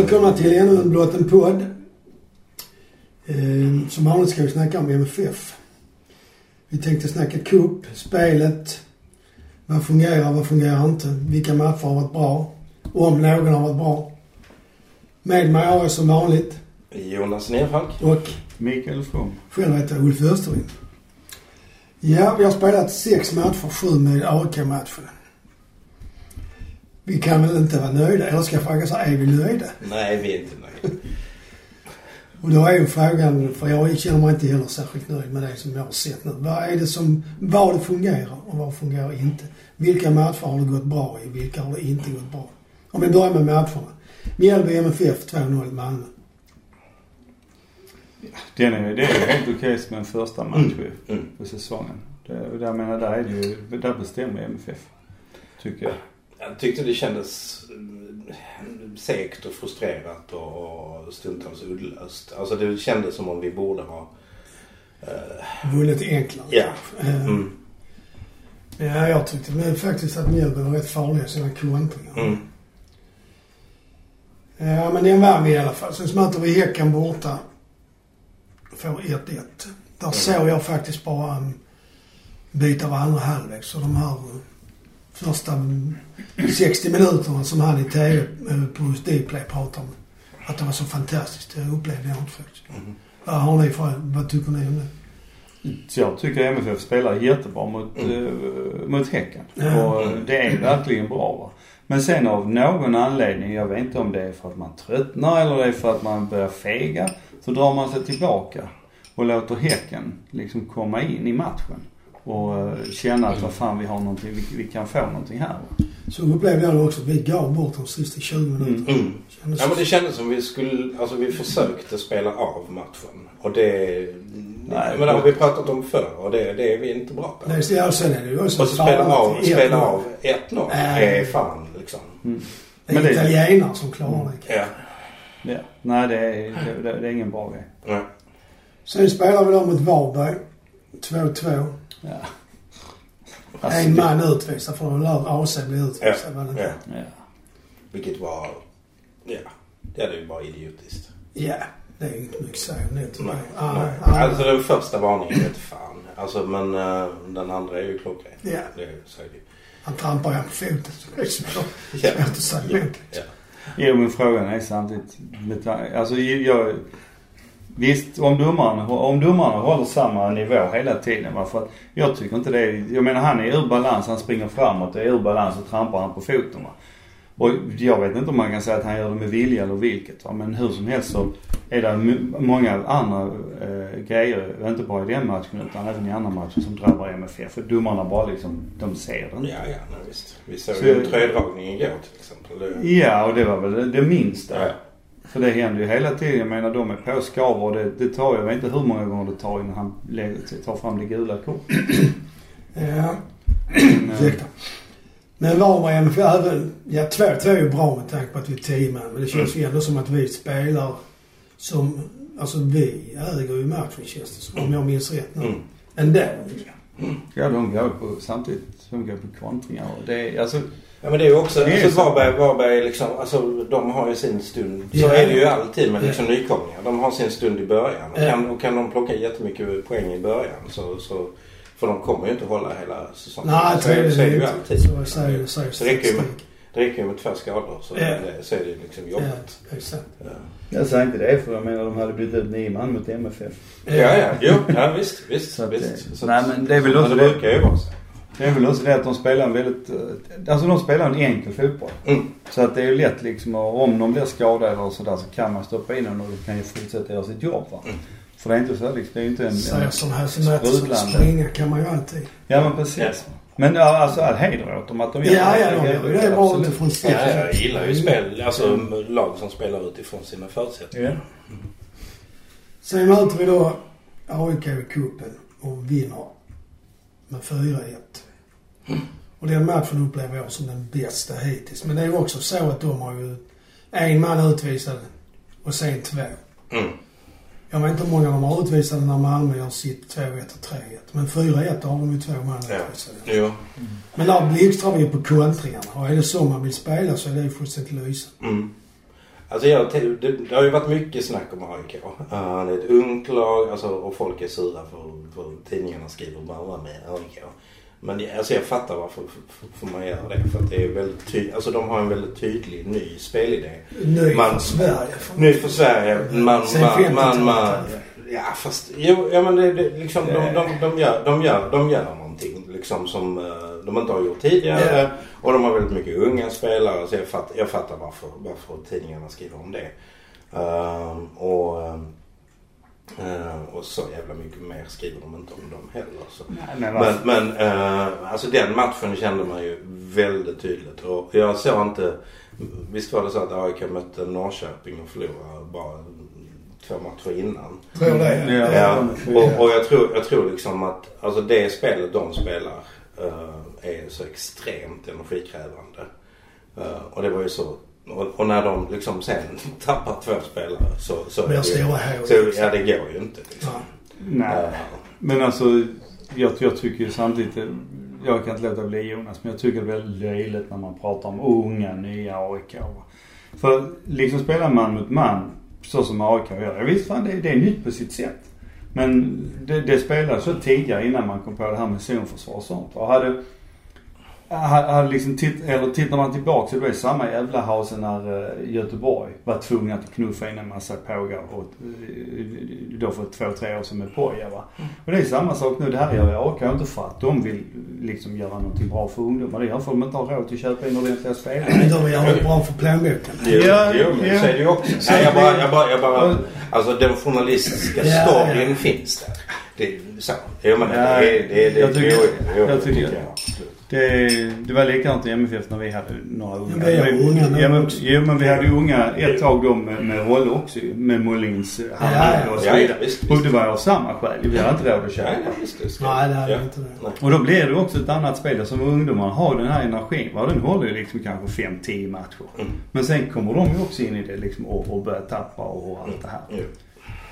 Välkomna till ännu en blott en podd. Eh, som vanligt ska vi snacka om MFF. Vi tänkte snacka cup, spelet. Vad fungerar, vad fungerar inte? Vilka matcher har varit bra? Om någon har varit bra. Med mig har jag som vanligt Jonas Nerfalk. och Mikael From. själv heter jag Ulf Österlind. Ja, vi har spelat sex matcher, sju med AIK-matchen. Vi kan väl inte vara nöjda? Eller ska jag fråga så är vi nöjda? Nej, vi är inte nöjda. Och då är ju frågan, för jag känner mig inte heller särskilt nöjd med det som jag har sett nu. Vad är det som, vad fungerar och vad fungerar inte? Vilka matcher har det gått bra i? Vilka har det inte gått bra? Om vi börjar med matcherna. Mjällby MFF 2-0 Malmö. Den är, det är ju helt okej som en första match ju Mm. på säsongen. Det, där, menar, där är det ju, där bestämmer MFF. Tycker jag. Jag tyckte det kändes mm, segt och frustrerat och, och stundtals uddlöst. Alltså det kändes som om vi borde ha... eh, Vunnit enklare. Ja. Eh, mm, Ja, jag tyckte men faktiskt att Mjällby var rätt farliga i sina kontringar. mm, Ja, men den vann vi i alla fall. Sen möter vi Häcken borta. Får 1-1. Där såg jag faktiskt bara en bit av andra halvlek. Så de här första mm, 60 minuterna som han i TV eh, på Dplay pratade om. Att det var så fantastiskt. Det upplevde jag inte faktiskt. mm. Vad har ni för, vad tycker ni om det? Jag tycker MFF spelar jättebra mot, Mm. eh, mot Häcken. Ja. Och det är verkligen bra va. Men sen av någon anledning, jag vet inte om det är för att man tröttnar eller det är för att man börjar fega, så drar man sig tillbaka och låter Häcken liksom komma in i matchen. Och eh, känna att vad fan vi har någonting, vi, vi kan få någonting här. Så upplevde jag det också. Vi gav bort de sista 20 minuterna. Mm. Kändes Ja men det kändes som vi skulle, alltså vi försökte spela av matchen. Och det, Nej. Det är, ja, sen är det ju också Och så spela av, farligt. spela 1-0. av 1-0 Nej. är fan liksom. Mm. Det är Men det- italienare som klarar det. Ja. Ja. Nej det är, det, det är ingen bra grej. Nej. Sen spelar vi då mot Varberg. 2-2. Ja. en man utvisad för de lär AC bli utvisad. det inte? Ja. Ja. Vilket var, ja, det är ju bara idiotiskt. Ja, det är inget mycket att det tycker Nej. jag. Ah, Nej. ah, Alltså den första varningen vet fan. Alltså men eh, den andra är ju klockren. Ja. Det är, så är det. Han trampar ju på foten så det är svårt Ja. att säga emot. Ja. Jo men frågan är samtidigt, alltså jag, visst om domarna, om domarna håller samma nivå hela tiden va, för att jag tycker inte det är, jag menar han är ur balans, han springer framåt och är ur balans och trampar han på foten va. Och jag vet inte om man kan säga att han gör det med vilja eller vilket va, men hur som helst så är det många andra eh, grejer, inte bara i den matchen utan även i andra matcher som drabbar MFF. För domarna bara liksom, de ser det inte. Ja, ja, nej, visst. Vi såg Så- ju en tröjdragning igår till exempel. Ja, och det var väl det, det minsta. ja. För det händer ju hela tiden. Jag menar de är på och skaver och det, det tar, jag vet inte hur många gånger det tar innan han tar fram det gula kortet. Ja, Men, ursäkta. Men Varberg MFF även, ja 2-2 är ju bra med tanke på att vi är 10 man. Men det känns ju ändå som att vi spelar som, alltså vi äger ju matchen känns det som. Om jag minns rätt nu. Mm. Ändå. Ja, de går på samtidigt som går på kontringar och det är alltså, Ja men det är ju också, Det är alltså så. Varberg, Varberg liksom, alltså de har ju sin stund. Så Ja. är det ju alltid med liksom Ja. nykomlingar. De har sin stund i början. Och Ja. kan, och kan de plocka jättemycket poäng i början så, så för de kommer ju inte hålla hela säsongen. Nej, så, är- så är det ju alltid. inte. Så säger säger Så det räcker ju med, det räcker ju med två skador så, är det, så är det liksom Ja, jobbigt. exakt. Ja, jag säger inte det för jag menar de hade bytt ut nio man mot MFF. ja, ja. Jo, ja visst, visst. Så att visst. det- Så nej, men det är väl också det det- brukar ju vara så. Det är väl också det att de spelar en väldigt, eh, alltså de spelar en enkel fotboll. Mm. Så att det är ju lätt liksom och om de blir skadade eller sådär så kan man stoppa in dem och de kan ju fortsätta göra sitt jobb va. Mm. För det är inte så liksom, det är ju inte en... Säger en som Mattisson, sprudlande. springa kan man ju alltid. Ja men precis. Men ja, alltså all heder åt dem att de gör Ja, ja, de gör ju det bra Absolut. utifrån sitt. Ja, jag gillar ju spel, alltså lag som spelar utifrån sina förutsättningar. Ja. Sen möter vi då AIK i cupen och vinner med 4-1. Och den matchen upplever jag som den bästa hittills. Men det är ju också så att de har ju en man utvisad och sen två. Mm. Jag vet inte hur många de har utvisade när Malmö gör sitt 2-1 och 3-1. Men 4-1 har de ju två man Ja. utvisade. Jo. Men där blixtrar vi på kontringarna. Och är det så man vill spela så är det ju fullständigt lysande. Mm. Alltså jag, det, det har ju varit mycket snack om AIK. Uh, det är ett ungt lag alltså, och folk är sura för, för tidningarna skriver bara med AIK. Men det, alltså jag fattar varför får man göra det. För att det är väldigt tydligt. Alltså de har en väldigt tydlig ny spelidé. Ny Man- för Sverige. Ny för Sverige. Man, man, 50-talet. man, man, ja fast, jo, ja men det, det, liksom, de, de, de, gör, de, gör, de gör någonting liksom som eh, de inte har gjort tidigare. Ja. Och de har väldigt mycket unga spelare. Så jag, fatt, jag fattar varför, varför tidningarna skriver om det. Ehm, och, eh, och så jävla mycket mer skriver de inte om dem heller. Så. Nej, men Men, men eh, alltså den matchen kände man ju väldigt tydligt. Och jag såg inte... Visst var det så att AIK mötte Norrköping och förlorade bara två matcher innan. Tror det. Ja. Ja, och, och jag, tror, jag tror liksom att alltså det spelet de spelar eh, är så extremt energikrävande. Eh, och det var ju så. Och, och när de liksom sen tappar två spelare så... så, Blir är det hål, så liksom. Ja, det går ju inte liksom. Nej. Eh, Men alltså, jag, jag tycker ju samtidigt, jag kan inte låta bli Jonas, men jag tycker det är väldigt löjligt när man pratar om unga, nya AIK. För liksom spelar man mot man, så som AIK gör, ja, visst fan det, det är nytt på sitt sätt. Men det, det spelades så tidigare innan man kom på det här med zonförsvar och sånt. Och hade, hade liksom titt, eller tittar man tillbaka så det var samma jävla hase när eh, Göteborg var tvungna att knuffa in en massa pågar och eh, då för två, tre år sedan med Poja va. Och det är samma sak nu. Det här gör ju AIK inte för att de vill liksom göra någonting bra för ungdomar. Det gör för att de inte har råd att köpa in ordentliga spelare. De är jävligt bra för plånboken. Jo, Ja, jo, men ja. så är det ju också. Så Nej, jag det- bara, jag bara, jag bara, alltså den journalistiska Ja, storyn ja. finns där. Det är så. Jo men det är, det är, det jag tycker- jo, jo, jag tycker- jag absolut. Det, det var likadant i MFF när vi hade några unga. vi har unga ja, men, också. Jo men vi hade ju unga ett tag då med, med Rolle också Med Mollins Ja, Hammarby ja. och så Ja, ja, vidare. Och det var av samma skäl. Vi hade inte råd att köpa. Nej, visst, visst. Nej, det hade Ja. inte det. Och då blir det också ett annat spel. Som ungdomar har den här energin. Va? Den håller ju liksom kanske 5-10 matcher. Mm. Men sen kommer de ju också in i det liksom och, och börjar tappa och, och allt det här. Jo.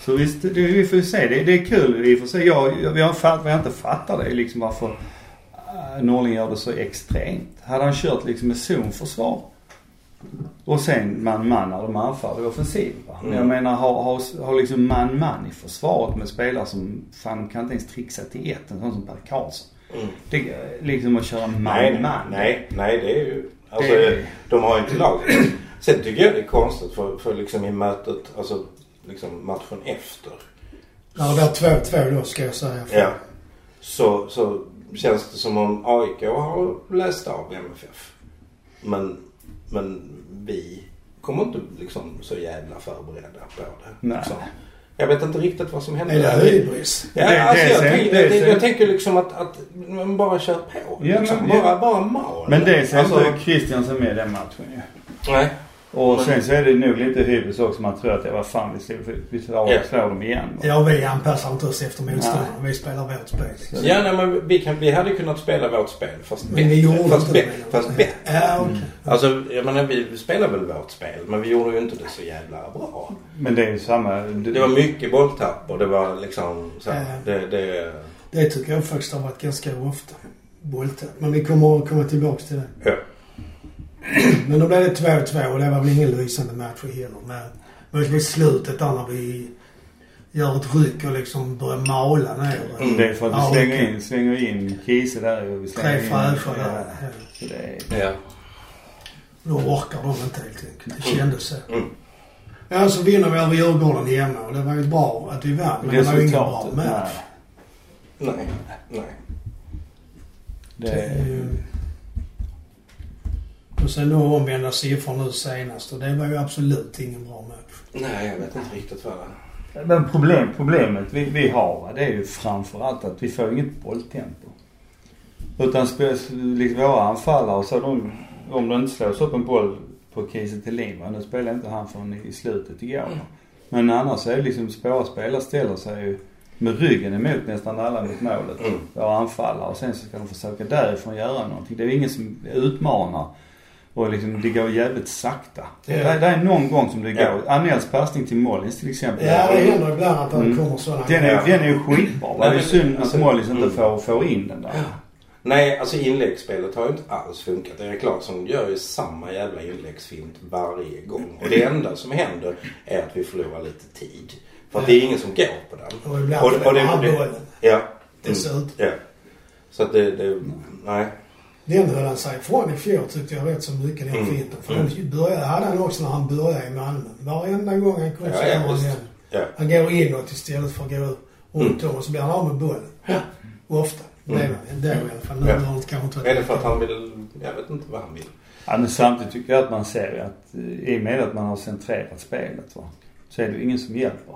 Så visst, det, vi får se. Det, det är kul i och för sig. Jag, jag, vi har fatt, vad jag inte fattar det liksom varför Norling gör det så extremt. Hade han kört liksom med zonförsvar och sen man-man när de anfaller i offensiv. Va? Mm. Jag menar har, har, har liksom man-man i försvaret med spelare som fan kan inte ens trixa till ett. En sån som Per Karlsson. Mm. Det, liksom att köra Nej, man-man. nej, nej, det är ju... Alltså, Det- de har ju inte lag. Sen tycker jag det är konstigt för, för liksom i mötet, alltså liksom matchen efter. Ja, det var 2-2 då ska jag säga. Ja. Så, så känns det som om AIK har läst av MFF. Men, men vi kommer inte liksom så jävla förberedda på det. Nej. Liksom. Jag vet inte riktigt vad som hände. Är det hybris? Ja, Det- alltså det jag, tänker, det jag, jag tänker liksom att, att man bara kör på. Ja, liksom. men- bara, bara mal. Men det ser Alltså- inte Christiansen med den matchen ju. Nej. Och Men- sen så är det nog lite hybris också. Man tror att det var fan vi slår, vi slår, Ja. slår dem igen. Ja, vi anpassar inte oss efter motståndarna. Vi spelar vårt spel. liksom. Ja, nej, men vi, kan, vi hade kunnat spela vårt spel fast Men bättre. vi gjorde fast, inte det. fast bättre. Ja, okej. Alltså, jag menar vi spelar väl vårt spel men vi gjorde ju inte det så jävla bra. Men det är ju samma. Det, Det var mycket bolltapp och det var liksom så. Ja. Det, det, Det tycker jag faktiskt har varit ganska ofta. Bolltapp. Men vi kommer att komma tillbaks till det. ja. Men då blev det 2-2 och det var väl ingen lysande match heller. Men möjligtvis slutet där när vi gör ett ryck och liksom börjar mala ner. Mm. det är för att vi Ja, slänger in, slänger in Kiese där och vi slänger Tre ja, där. Ja. så det är, ja. Då orkar de inte helt enkelt. Det kändes så. Mm. Ja, så vinner vi över Djurgården hemma och det var ju bra att vi vann. Men det var ju ingen bra match. Nej. Nej. Nej. Det Det är, ju... Och sen då omvända siffror nu senast och det var ju absolut ingen bra match. Nej, jag vet inte riktigt vad det men problem, problemet vi, vi har va, det är ju framförallt att vi får inget bolltempo. Utan liksom våra anfallare så de, om det inte slås upp en boll på Kiese Thelin nu spelar inte han förrän i slutet igår. Mm. Men annars är det liksom våra spelare ställer sig ju med ryggen emot nästan alla mot målet. Mm. Våra anfallare och sen så ska de försöka därifrån göra någonting. Det är ingen som utmanar. Och liksom det går jävligt sakta. Ja. Det, det är någon gång som det går. Ja. Anels passning till Mollins till exempel. Ja, det händer ibland att det Mm. kommer sådana Den är, Ja. den är ju skitbra. Det är men- synd att alltså- Mollins inte mm. får, får in den där. Nej Nej, alltså inläggsspelet har ju inte alls funkat. Erik Larsson gör ju samma jävla inläggsfint varje gång. Och det enda som händer är att vi förlorar lite tid. För att det är ingen som går på den. Och ibland förlorar han bollen. Ja. Dessutom. Ja. Så att det, det nej. Den höll han sig ifrån i fjol tyckte jag rätt så mycket den Mm. För den började, hade han också när han började i Malmö. Varenda gång han kom Ja, så ja, han den. Ja. Han går inåt istället för att gå runt om och så blir han av med bollen. Ja. Ofta. Det är han då i alla fall. Nu Ja. har han kanske inte varit Är det för att han vill... Jag vet inte vad han vill. Ja, men samtidigt tycker jag att man ser att eh, i och med att man har centrerat spelet va. Så är det ingen som hjälper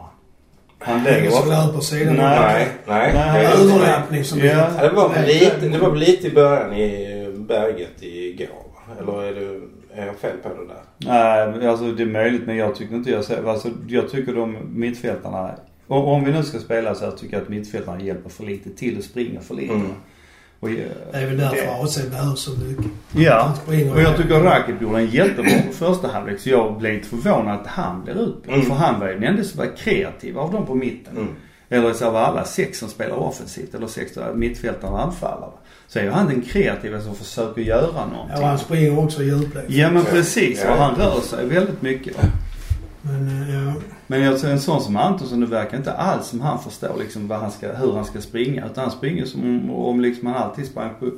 han. Det lägger ingen som löper sidan. Nej. Nej, nej. Nej, det, Överlappning som det Ja. Ja, det var lite, det var lite i början i berget igår? Eller är, det, är jag fel på det där? Nej, alltså det är möjligt men jag tycker inte jag ser, alltså jag tycker de mittfältarna, om, om vi nu ska spela så här tycker jag att mittfältarna hjälper för lite till och springer för lite. Mm. Och, Det är väl därför AC behövs så mycket. Ja, och jag tycker Rakip gjorde en jättebra första halvlek så jag blev lite förvånad att han blev utbytt. Mm. För han var ju den enda som var kreativ av dem på mitten. Mm. Eller så var alla sex som spelar offensivt eller sex mittfältare och anfallare. Så är ju han den kreativa som försöker göra någonting. Ja, han springer också i djupled. Ja men precis. Ja. Och han rör sig väldigt mycket. Men eh, ja. Men jag ser en sån som Antonsson, det verkar inte alls som han förstår liksom vad han ska, hur han ska springa. Utan han springer som om, om liksom han alltid sprang på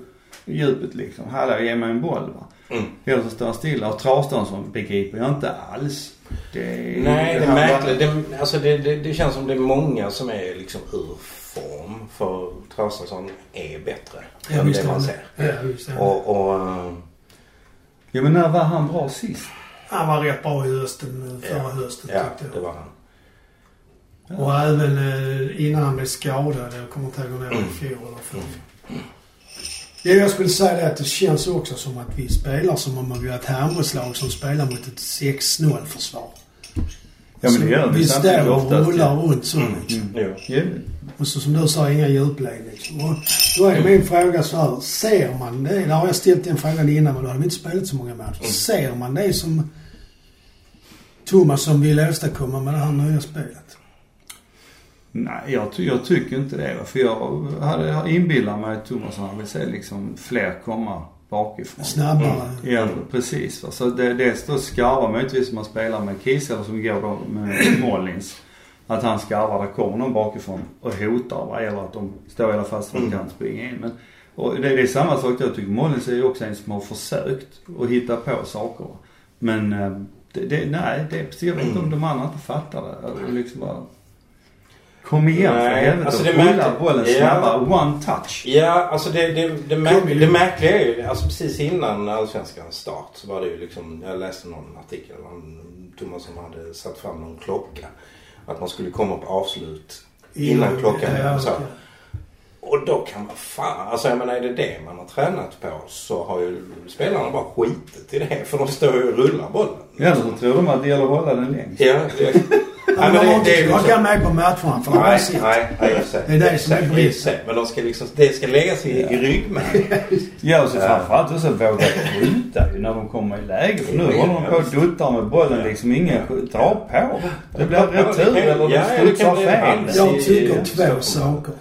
djupet liksom. Hallå, ge mig en boll va. Mm. Eller så står han stilla. Och Traustason begriper jag inte alls. Det, Nej, det är märkligt. Det, alltså det, det, det känns som det är många som är liksom ur form. För Traustason är bättre Ja, än det man ser. det. Ja, han det. Och, och eh, Ja men när var han bra sist? Han var rätt bra i hösten, förra Ja. hösten ja, tyckte det jag. var han. Och även eh, innan han blev skadad. Jag kommer inte ihåg om det var i Mm. fjol eller förra. Det jag skulle säga är att det känns också som att vi spelar som om vi var ett handbollslag som spelar mot ett 6-0 försvar. Ja men det gör vi vi står och rullar runt så Mm. liksom. Jo. Ja. Och så som du sa, inga djupled liksom. Och då är min fråga så här. Ser man det? Där har jag ställt den frågan innan men då hade vi inte spelat så många matcher. Mm. Ser man det som Thomas som vill åstadkomma med det här nya spelet? Nej, jag, ty- jag tycker inte det. För jag hade jag inbillat mig att Thomas han vill se liksom fler komma bakifrån. Snabbare? Ja, precis. va. Så det, det då skarvar möjligtvis om man spelar med Kiese eller som går då med Mollins. Att han skarvar, där kommer någon bakifrån och hotar va. Eller att de står i alla fall så de kan springa in. Men, och det, är samma sak där. Jag tycker Mollins är ju också en som har försökt att hitta på saker. Men eh, det, det, nej, det är precis, jag vet inte om de andra inte fattar det. Liksom bara, Kom igen för Nej, helvete alltså det märkte- bollen Ja. snabbare. One touch. Ja, alltså det, det, det, märk, Kom igen. det märkliga är ju, alltså precis innan Allsvenskans start så var det ju liksom, jag läste någon artikel, han, Thomasson hade satt fram någon klocka. Att man skulle komma på avslut innan klockan Ja, så. okej. Och då kan man fan, alltså jag menar är det det man har tränat på så har ju spelarna bara skitit i det. För de står ju och rullar bollen. Ja, så tror de att det gäller att hålla den längst. Ja, det, men de har inte klockan med på matcherna för de Nej, sett. nej, nej. Det är det som är bristen. Men de ska liksom, det ska läggas i, i ryggmärgen. Ja, och så Ja. framförallt också våga skjuta ju när de kommer i läge. För nu håller de på och duttar med bollen liksom. Ingen drar på. Det blir det retur eller det det studsar fel. Jag tycker två saker.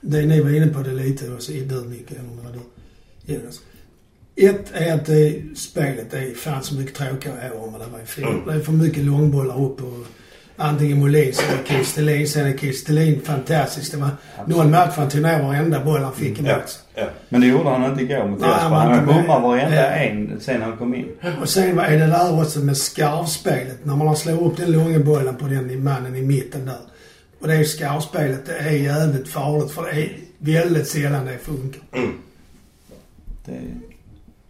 Det ni var inne på det lite också, du Micke, eller det var du Jonas. Ett är att det, spelet är fan så mycket tråkigare i år än vad det var i fjol. Mm. Det är för mycket långbollar upp och antingen Molins eller Kistelin. Sen är Kistelin fantastisk. Det var någon match han tog ner varenda boll han fick i Ja, matchen. ja. Men det gjorde han inte igår mot Elfsborg. han bommade varenda Ja. en sen han kom in. Och sen är det där också med skarvspelet. När man har slår upp den långa bollen på den mannen i mitten där. Och det är skarvspelet. Det är jävligt farligt för det är väldigt sällan det funkar. Mm. Det,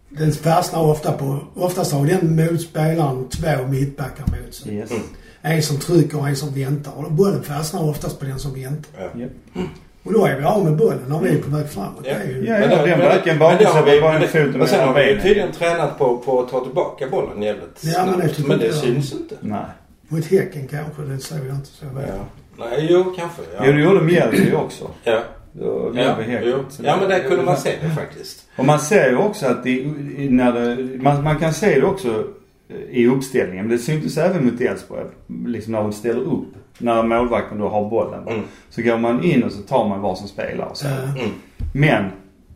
Den fastnar ofta på... Oftast har den motspelaren två mittbackar mot sig. yes. Mm. En som trycker och en som väntar. Och bollen fastnar oftast på den som väntar. Ja. Ja. Och då är vi av med bollen när vi är på väg framåt. Det Ja. är ju... Ja, Men ja, det- den men- backen men bakom det har sig vi- var bara men en det- fot Men med sen har vi tydligen tränat på, på att ta tillbaka bollen jävligt Ja, men det snabbt. Men det jag. syns inte. Nej. Mot Häcken kanske. Den såg jag inte så väl. Ja. Nej, jo kanske. Ja. Jo, det gjorde Mjällby också. Ja. Då- Ja, jo. Ja, men där det- kunde man se det faktiskt. Och man ser ju också att det, när det, man, man kan se det också i uppställningen. Men det syntes även mot Elfsborg. Liksom när de ställer upp. När målvakten då har bollen. Mm. Så går man in och så tar man vad som spelar och så. Ja. Mm. Men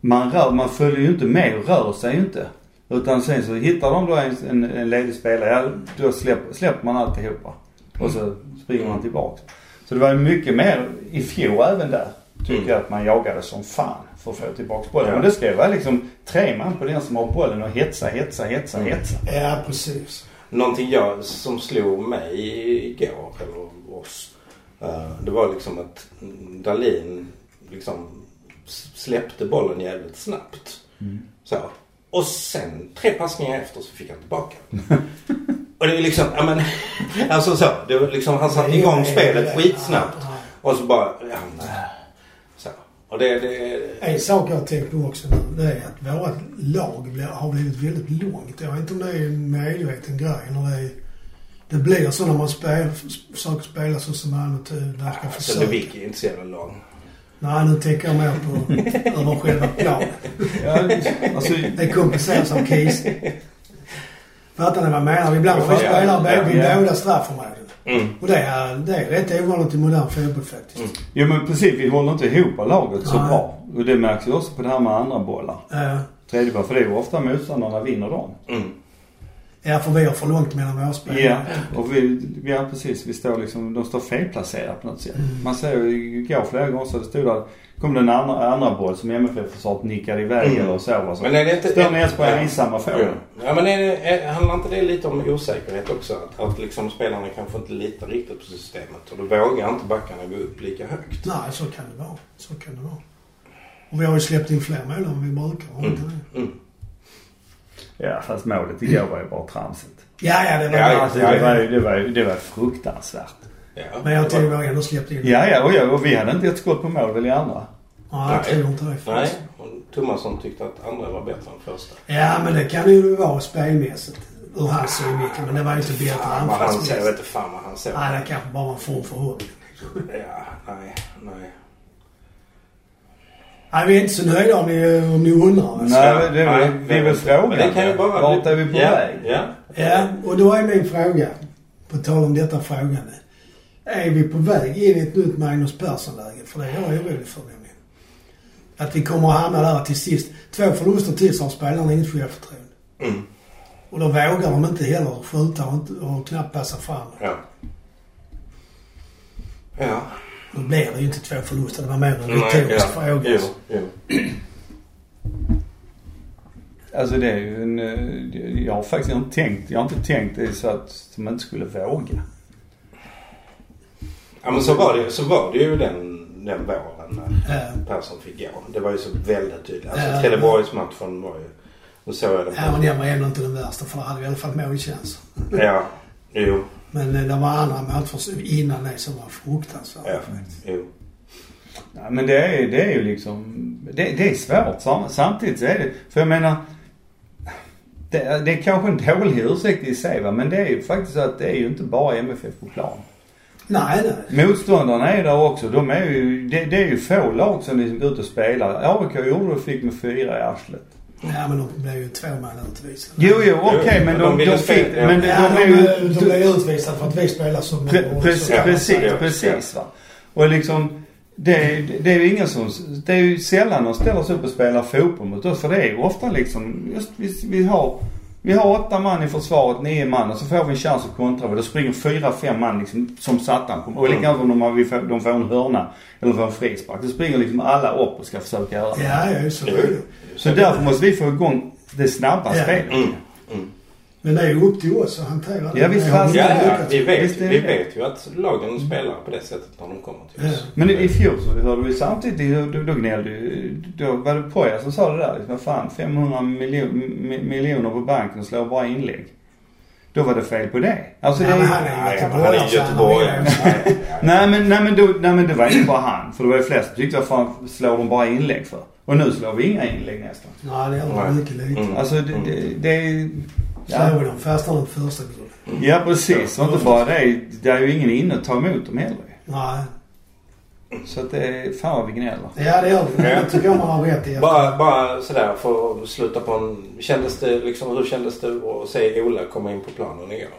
man rör, man följer ju inte med och rör sig ju inte. Utan sen så hittar de då en, en, en ledig spelare, ja då släpper, släpper man alltihopa. Och så springer man tillbaks. Så det var ju mycket mer i fjol även där. Tycker Mm. jag att man jagade som fan för att få tillbaks bollen. Ja. Men det ska ju vara liksom tre man på den som har bollen och hetsa, hetsa, hetsa, Mm. hetsa. Ja, precis. Någonting jag, som slog mig igår, eller oss. eh, det var liksom att Dalin liksom släppte bollen jävligt snabbt. Så. Och sen tre passningar efter så fick han tillbaka Och det är liksom, ja men, alltså så. Det var liksom, han satte igång spelet skitsnabbt. Och så bara, ja, nej. Så. Och det, det, ja. En sak jag har tänkt på också nu, det är att våra lag har blivit väldigt långt. Jag vet inte om det är en medveten grej eller det är, Det blir så när man spel, försöker spela så som Malmö verkar alltså försöka. det gick ju inte så jävla långt. Nej, nu tänker jag mer på över själva planen. Ja, alltså, Det kompenseras av KIS. Fattar ni vad jag menar? Ibland får vi Ja, spelare ja, vid ja. båda straffområden. Mm. Och det är, det är rätt ovanligt i modern fotboll faktiskt. Mm. jo men precis, vi håller inte ihop laget så Nej. bra. Och det märks ju också på det här med andra bollar. Ja. Tredje boll, för det är ju ofta motståndarna vinner dem. Mm. Ja, för vi har för långt mellan våra spelare. Ja, och vi, ja precis. Vi står liksom, de står felplacerade på något sätt. Mm. Man ser ju igår flera gånger så det stod där, kom det en andra, andra boll som MFF-försvaret nickade iväg Mm. eller så. Va? så Men är det inte... står Näsberg Ja. ensamma får Ja. den. Ja men är det, är, handlar inte det lite om osäkerhet också? Att, att liksom spelarna kanske inte litar riktigt på systemet och då vågar inte backarna gå upp lika högt. Nej, så kan det vara. Så kan det vara. Och vi har ju släppt in fler mål än vi brukar. Har vi inte det? Mm. Ja, fast målet igår var ju bara tramsigt. Ja, ja, det var Ja, ja, Alltså, det, var, ju- det, var, det var fruktansvärt. Ja. Men jag tror vi har ändå släppt in. Ja, ja, och, ja, och vi hade inte ett skott på mål väl i andra. Ja, jag tror inte det Nej, faktiskt. och Tomasson tyckte att andra var bättre än första. Ja, men det kan ju vara spelmässigt. Ur hans synvinkel. Men det var ju inte bättre ser, jag vet anfallsmässigt. inte fan vad han ser. Nej, det kanske bara var en form förhoppning. Ja, nej, nej. Nej, vi är inte så nöjda om ni, om ni undrar. Alltså. Nej, det, det, Nej, vi är väl frågan. Men det kan ju bara... Vart är vi på ja, väg? Ja. Ja, och då är min fråga, på tal om detta frågande. Är vi på väg in i ett nytt Magnus Persson-läge? För det är jag orolig för nämligen. Att vi kommer att hamna där till sist. Två förluster till så har spelarna inget självförtroende. Mm. Och då vågar de inte heller skjuta och, inte, och knappt passa fram. Ja. Ja. Då blir det ju inte två förluster. Det var mer en retorisk ja. fråga. Jo, jo. Alltså det är ju en... eh, Jag har faktiskt inte tänkt, jag har inte tänkt det så att de inte skulle våga. Ja men så var det, så var det ju den, den våren när Ja. Persson fick gå. Det var ju så väldigt tydligt. Alltså Ja. Trelleborgsmatchen var ju... Nu såg jag den Ja, men den var ändå inte den värsta för då hade vi i alla fall målchans. Ja. Jo. Men eh, det var andra matcher innan det som var fruktansvärda Ja. faktiskt. Jo. Ja, men det är, det är ju liksom, det, det är svårt. Sam- Samtidigt så är det, för jag menar, det, det är kanske en dålig ursäkt i sig va, men det är ju faktiskt så att det är ju inte bara MFF på plan. Nej, nej. Motståndarna är där också. De är ju, det, det är ju få lag som liksom går ut och spelar. AIK gjorde det och fick med fyra i arslet. Ja, men de blev ju två man utvisade. Jo, jo, okej Jo, men de, de de, fick, men de, ja, de är de, ju... de blev utvisade för att vi spelar som... Pre, precis, Ja, precis, ja, precis va. Och liksom, det, det är ju ingen som, det är ju sällan de ställer sig upp och spelar fotboll mot oss. För det är ju ofta liksom, just vi, vi har, vi har åtta man i försvaret, nio man och så får vi en chans att kontra. Då springer fyra, fem man liksom som satan på Och likadant om de, har, vi får, de får en hörna eller får en frispark. Då springer liksom alla upp och ska försöka göra det. Ja, ja, så är det. Så därför måste vi få igång det snabba Ja. spelet. Mm. Men det är ju upp till oss att hantera det. Ja, visst vi Ja, ja, vi vet, Visst vi vet ju att lagen spelar på det sättet när de kommer till oss. Men i, i fjol så hörde vi samtidigt, då, då gnällde ju, då var det Poja som sa det där. Liksom, vad fan 500 miljon, mi- miljoner på banken och slår bara inlägg. Då var det fel på det. Alltså Ja, det är han är Nej, ju i Göteborg. Göteborg. nej men, nej men då, nej men det var inte bara han. För det var ju flest som tyckte vad fan slår de bara inlägg för? Och nu slår vi inga inlägg nästan. Nej, det är Nej. mycket lite. Mm. Alltså det, det, det är ja, vi dem fastnar de på första guldet. ja precis. Och inte bara det. Det är ju ingen inne att ta emot dem heller. Nej. Så att det är, fan vad vi gnäller. Ja, det gör vi. Ja. Det tycker jag man har rätt i. Bara, bara sådär för att sluta på en... Kändes det liksom, hur kändes det att se Ola komma in på planen igår?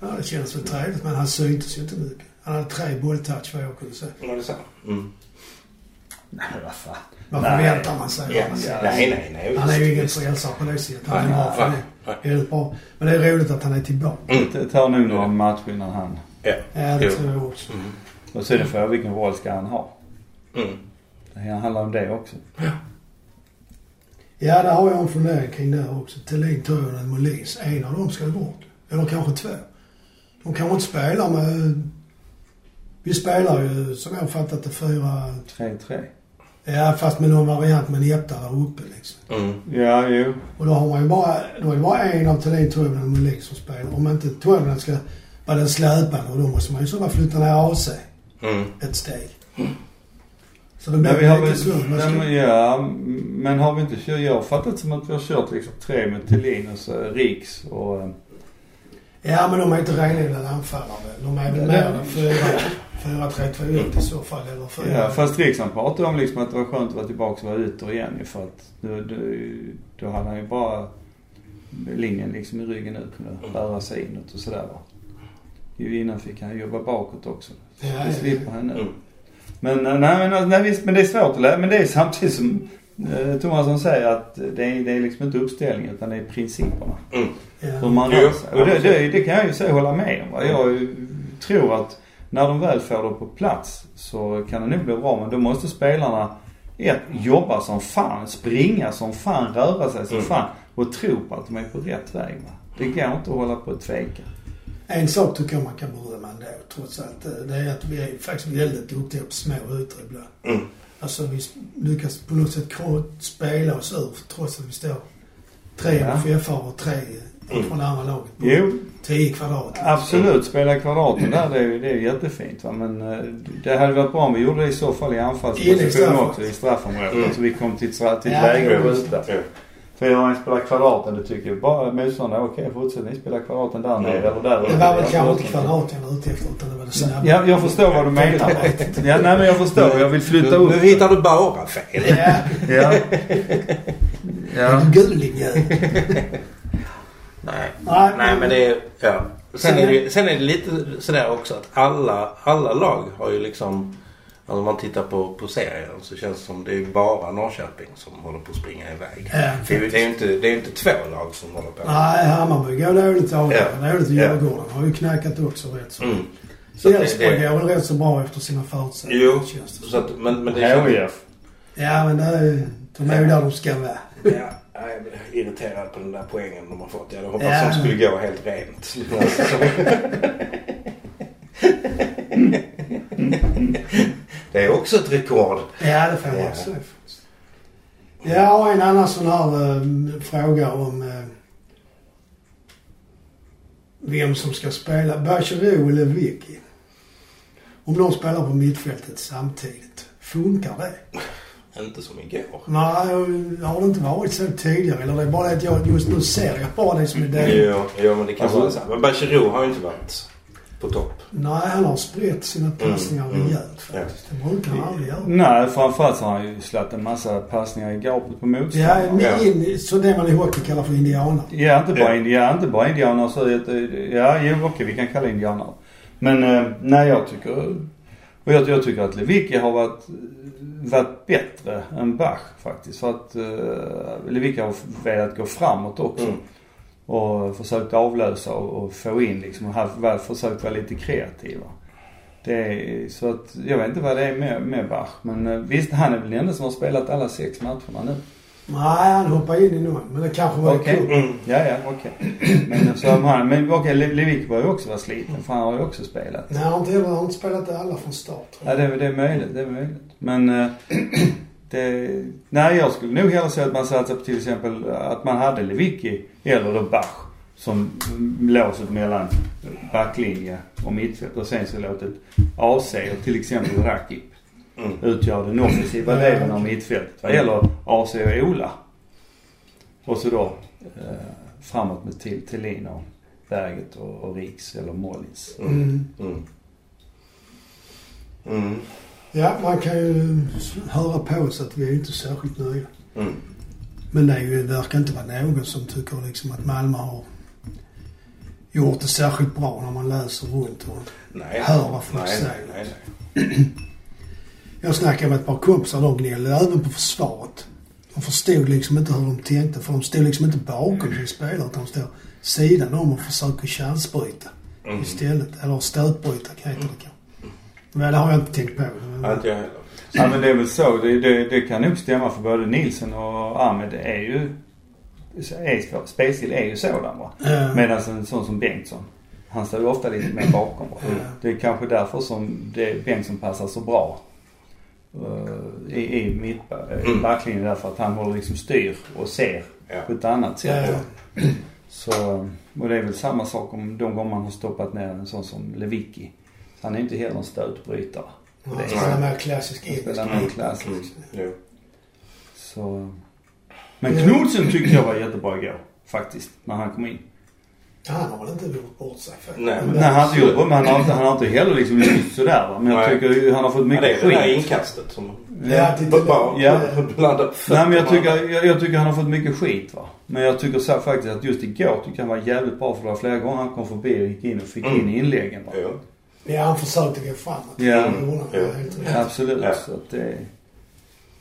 Ja, det kändes väl trevligt men han syntes ju inte mycket. Han hade tre bolltouch vad jag kunde se. Var det så? Mm. Nej, vad fan. Vad Nej. förväntar man sig? Ja. honom? Nej, nej, nej. Han är ju ingen frälsare på det sättet. Han är bra för det. Väldigt bra. Men det är roligt att han är tillbaka. Det tar nog några matcher innan han... Ja. Ja, det Jo. tror jag också. Mm. Och så är det för vilken roll ska han ha? Mm. Det handlar om det också. Ja, där har jag en fundering kring det här också. Thelin, Toivonen, Molins. En av dem ska ju bort. Eller kanske två. De kanske inte spelar med... Vi spelar ju, som jag fattat det, fyra... 3-3. Ja, fast med någon variant med en etta där uppe liksom. Mm. Ja, jo. Och då har man ju bara... Då är det bara en av Thelin, Toivonen och Molin som spelar. Om inte Toivonen ska vara den släpande, och då måste man ju så bara flytta ner AC Mm. ett steg. Så det blir Men vi har lite ja, ska- men, ja, men har vi inte kört, jag har fattat som att vi har kört liksom tre med Thelin och så Riks och... eh, Ja, men de är inte renodlade anfallare? De är väl mer än fyra, fyra, tre, två, ett i så fall. Eller fyra. Ja, fast Riks han pratade om liksom att det var skönt att vara tillbaka och vara ute igen ju för att då, då, då hade han ju bara linjen liksom i ryggen ut kunde röra sig inåt och sådär va. Ju innan fick han jobba bakåt också. Ja, Det ja, slipper han nu. Mm. Men eh, nej, men, nej visst, men det är svårt att lära. Men det är samtidigt som eh, Thomasson säger att det är, det är liksom inte uppställningen utan det är principerna. Mm. ja. Hur man rör sig. Och det, det, det kan jag ju säga hålla med om. va. Jag ju tror att när de väl får det på plats så kan det nog bli bra. Men då måste spelarna ett, jobba som fan, springa som fan, röra sig som Mm. fan och tro på att de är på rätt väg. Va? Det går inte att hålla på och tveka. En sak tycker jag man kan berömma ändå, trots allt. eh, Det är att vi är faktiskt väldigt duktiga på små ytor ibland. Mm. Alltså vi lyckas på något sätt spela oss ur trots att vi står tre Ja. MFF och tre Mm. från det andra laget. på Jo, 10 kvadrat. absolut. Spela kvadraten där, det är ju det är jättefint va. Men eh, det hade varit bra om vi gjorde det i så fall i anfallsposition också i straffområdet. Mm. Så vi kom till ett, stra- till ett Ja, läge skjuta. För jag spelar kvadraten, det tycker jag bara motståndare, okej fortsätt ni spelar kvadraten där nere eller där Det var väl kanske inte kvadraten jag var ute efter utan det var det snabba. Ja, jag förstår vad du menar. Ja, nej men jag förstår. Jag vill flytta upp. nu hittar du bara fel. Ja, Ja. Ja. en guling ju. Nej. Nej, Nej men det är, ja. Sen är det, sen är det lite sådär också att alla, alla lag har ju liksom, alltså om man tittar på, på serien så känns det som det är bara Norrköping som håller på att springa iväg. Ja, Det är ju det är ju inte, det är ju inte två lag som håller på. Nej, Hammarby går dåligt av Ja. Dåligt i Ja. Djurgården. Har ju knackat också rätt så. Mm. Så Elfsborg går väl rätt så bra efter sina förutsättningar. jo, känns det så att, men, men det känns... HIF. Ja, men det är, de är ju där de ska vara. Ja, jag blir irriterad på den där poängen de har fått. Jag hade hoppats Ja. att de skulle gå helt rent. det är också ett rekord. Ja, det får jag Ja. också faktiskt. Ja, och en annan sån här eh, fråga om eh, vem som ska spela. Bachirou eller Vicky. Om de spelar på mittfältet samtidigt. Funkar det? Inte som igår. Nej, har det inte varit så tidigare? Eller det är bara att jag just nu ser jag bara det som är det. Jo, jo, men det kan Alltså- vara så. Men Bachirou har ju inte varit på topp. Nej, han har spritt sina passningar Mm, mm. rejält faktiskt. Det brukar han aldrig göra. Nej, framförallt så har han ju slagit en massa passningar i gapet på Ja, motståndaren. Ja. in, så det man i hockey kallar för indianer. Ja, inte bara, Ja. indi- ja, inte bara indianer. Så att, ja, jo, okej, vi kan kalla indianer. Men eh, nej, jag tycker... Och jag, jag tycker att Lewicki har varit, varit bättre än Bach faktiskt. För att uh, Lewicki har velat gå framåt också. Mm. Och försökt avlösa och, och få in liksom. Och väl försökt vara lite kreativa. Det är, så att jag vet inte vad det är med, med Bach. Men eh, visst, han är väl den enda som har spelat alla sex matcherna nu. Nej, han hoppar in i någon. Men det kanske var kul. Mm. Ja, ja, okej. Men så om han, men okej, Le- Lewicki bör ju också vara sliten för han har ju också spelat. Nej, han har inte, han inte spelat alla från start. Ja, det, är- det är möjligt, det är möjligt. Men eh, det, nej jag skulle nog hellre säga att man satsar på till exempel att man hade Lewicki eller då Bach som låset mellan backlinje och mittfält och sen så låtit AC och till exempel Rakip Mm. utgör den offensiva Ja, delen av mittfältet vad gäller AC och Ola. Och så då eh, framåt med till Thelin och Berget och, och Riks eller Mollins. Mm. Mm. Mm. Ja, man kan ju höra på oss att vi är inte särskilt nöjda. Mm. Men det är ju, verkar inte vara någon som tycker liksom att Malmö har gjort det särskilt bra när man läser runt och Nej. hör vad folk nej, säger. nej, nej, nej. Jag snackade med ett par kompisar, de gnällde även på försvaret. De förstod liksom inte hur de tänkte för de stod liksom inte bakom sin spelare utan de stod sidan om och försöker chansbryta Mm. istället. Eller stötbryta heter det kanske. Men det har jag inte tänkt på. Ja, inte jag heller. Ja men det är väl så. Det, det, det kan nog stämma för både Nilsen och Ahmed är ju... Är, spelstil är ju sådan va. Eh, Medan en sån som Bengtsson. Han står ju ofta lite mer bakom. Va? Mm. Det är kanske därför som det, Bengtsson passar så bra. Uh, I, i mitt, i Mm. backlinjen därför att han håller liksom styr och ser Ja. på ett annat sätt. Ja. Så, och det är väl samma sak om de gånger man har stoppat ner en sån som Lewicki. Så han är inte heller en stötbrytare. Han det är- spelar mer klassisk Han engelsk. spelar mer klassisk. Mm. Så. Men Knudsen tyckte jag var jättebra igår. Faktiskt. När han kom in. Han har väl inte gjort bort sig för. Nej, men- han har inte gjort men han har inte, han har inte heller liksom lyft sådär va. Men jag Nej. tycker han har fått Ja, det mycket är det där skit. inkastet som Ja, till- b- bara Ja. blandar Nej men jag tycker, jag, jag tycker han har fått mycket skit va. Men jag tycker så faktiskt att just igår tycker han var jävligt bra för det var flera gånger han kom förbi och gick in och fick Mm. in inläggen va. Jo. Ja, han försökte gå framåt. Ja. Det. Ja. Ja. Absolut. Ja. Så att det,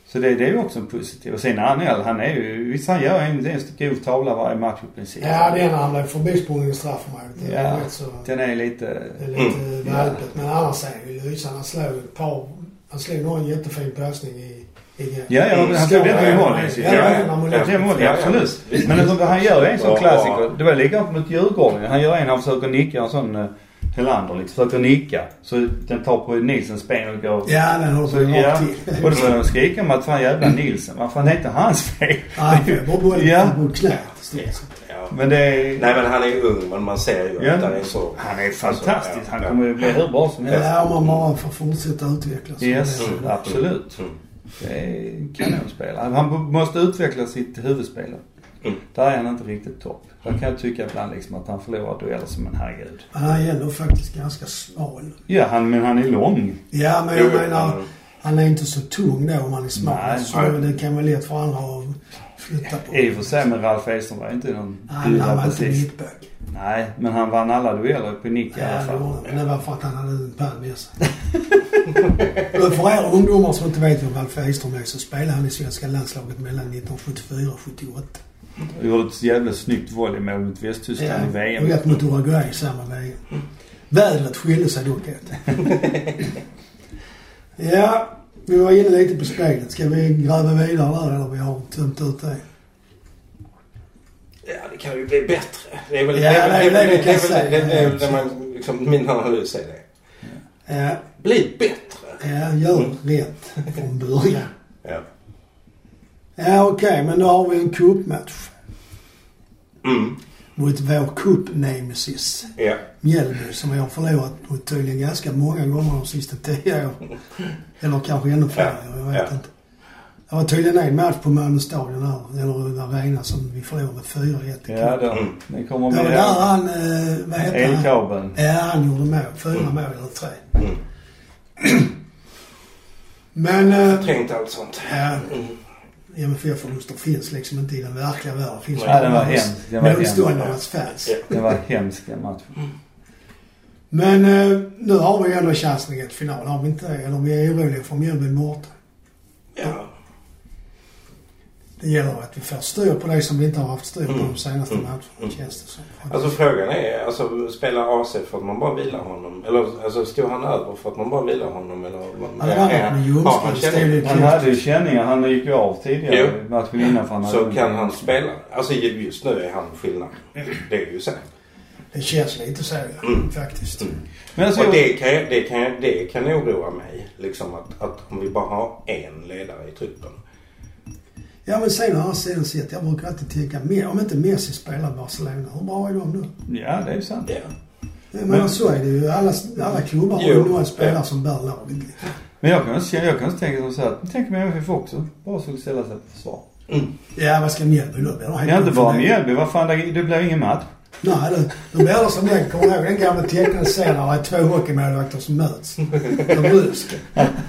så det, det är ju också en positiv. Och sen Anel, han är ju, visst han gör en, en grov tavla varje match i princip. Ja, det är när han blev förbisprungen i straffområdet. Det är Ja. så... Den är lite, Det är lite Mm. valpigt. Men annars är han ju lysande. Han slog ett par... Han slog nog en jättefin passning i... i Ja, ja, han tog den i mål. Ja, ja, ja, Ja, det mål, Ja, ja, absolut. visst. Men han gör en sån Ja, klassiker. Det var likadant mot Djurgården. Han gör en, han försöker nicka en sån uh, Helander liksom. Försöker nicka. Så den tar på Nilsens ben och går. Ja, den håller Så, på ja. rakt till. Och då började de skrika om att fan jävla Nilsen. Vad fan det är inte hans fel. Nej, för bara bollen Ja. knät. Ja. Men det är... Nej men han är ju ung men man ser ju Ja. att han är så... Han är fantastisk. Alltså, ja, Han ja. kommer ju bli hur bra som helst. Ja, om man bara får fortsätta utvecklas. Yes, Det är- absolut. Mm. Det är kanonspelare. Han måste utveckla sitt huvudspel. Mm. Där är han inte riktigt topp. Där kan jag tycka ibland liksom att han förlorar dueller som en herregud. Han är ändå faktiskt ganska smal. Ja, han, men han är lång. Ja, men jag menar, han- är inte så tung då om han är smal. Nej. så det kan vara lätt för andra att flytta på. I och för sig men Ralf Edström var inte någon Nej, men han var inte mittback. Nej, men han vann alla dueller på nick i Ja, alla det fall. det. Men det var för att han hade en pärl med sig. För er ungdomar som inte vet vem Alf Ekström är så spelade han i svenska landslaget mellan 1974 och 78. Han gjorde ett jävligt snyggt volleymål mot Västtyskland i och VM. ett mot Uruguay i samma VM. Vädret skilde sig dock åt. ja, vi var inne lite på spelet. Ska vi gräva vidare där eller vi har tömt ut det? Ja, det kan ju bli bättre. Det är väl Ja, det, är det är det vi det, är det, det väl det man, liksom, min analys är det. Ja, Bli bättre. ja gör rätt från början. Ja. Ja, okej, men då har vi en cupmatch Mm. mot vår cup-nemesis. Ja. Mjällby som vi har förlorat mot tydligen ganska många gånger de sista tio åren. Eller kanske ännu fler, Ja, jag vet ja. inte. Det var tydligen en match på Malmö stadion här, eller Arena, som vi förlorade med 4-1 i Ja. Mm. Det kommer Det var med där han, eh, vad hette han? elkabeln. Ja, han gjorde mål. Fyra mål eller tre. Mm. Men, eh, Tänkt allt sånt. ja, Mm. MFF-förluster finns liksom inte i den verkliga världen. Finns Ja, den var hemsk. Den var hemsk. Motståndarnas fans. Det var hemskt den matchen. Men eh, nu har vi ändå chansen gå till final, har vi inte? Eller vi är oroliga för Mjällby borta. Ja. Det gäller att vi får styr på det som vi inte har haft styr på Mm. de senaste Mm. matcherna, Mm. känns det som. Alltså frågan är, alltså spelar AC för att man bara vilar honom? Eller alltså stod han över för att man bara vilar honom? Eller vad? Ja, något med har han känning? Han hade ju känningar. Han gick ju av tidigare Jo. matchen innan för han Så kan han spela? Alltså just nu är han skillnad. Det är ju så. Det känns lite så, ja, Mm. faktiskt. Mm. Men alltså, Och det kan, det, kan, det kan oroa mig. Liksom att, att om vi bara har en ledare i truppen. Ja, men sen har jag sen sett, jag brukar alltid tänka, mer- om inte Messi spelar Barcelona, hur bra är de då? Ja, det är ju sant. Ja. Men- menar, så är det ju. Alla, alla klubbar har Jo. ju några spelare Ja. som bär laget. Men jag kan inte, jag kan inte tänka som så här. Tänk om MFF också bara skulle ställa sig på försvar. Mm. Ja, vad ska Mjällby då? Ja, inte bara? Mjällby. Vad fan, det blir ingen match. Nej, det, då blir det som den, kommer ihåg den gamla tecknade serien när det är två hockeymålvakter som möts? De rusk.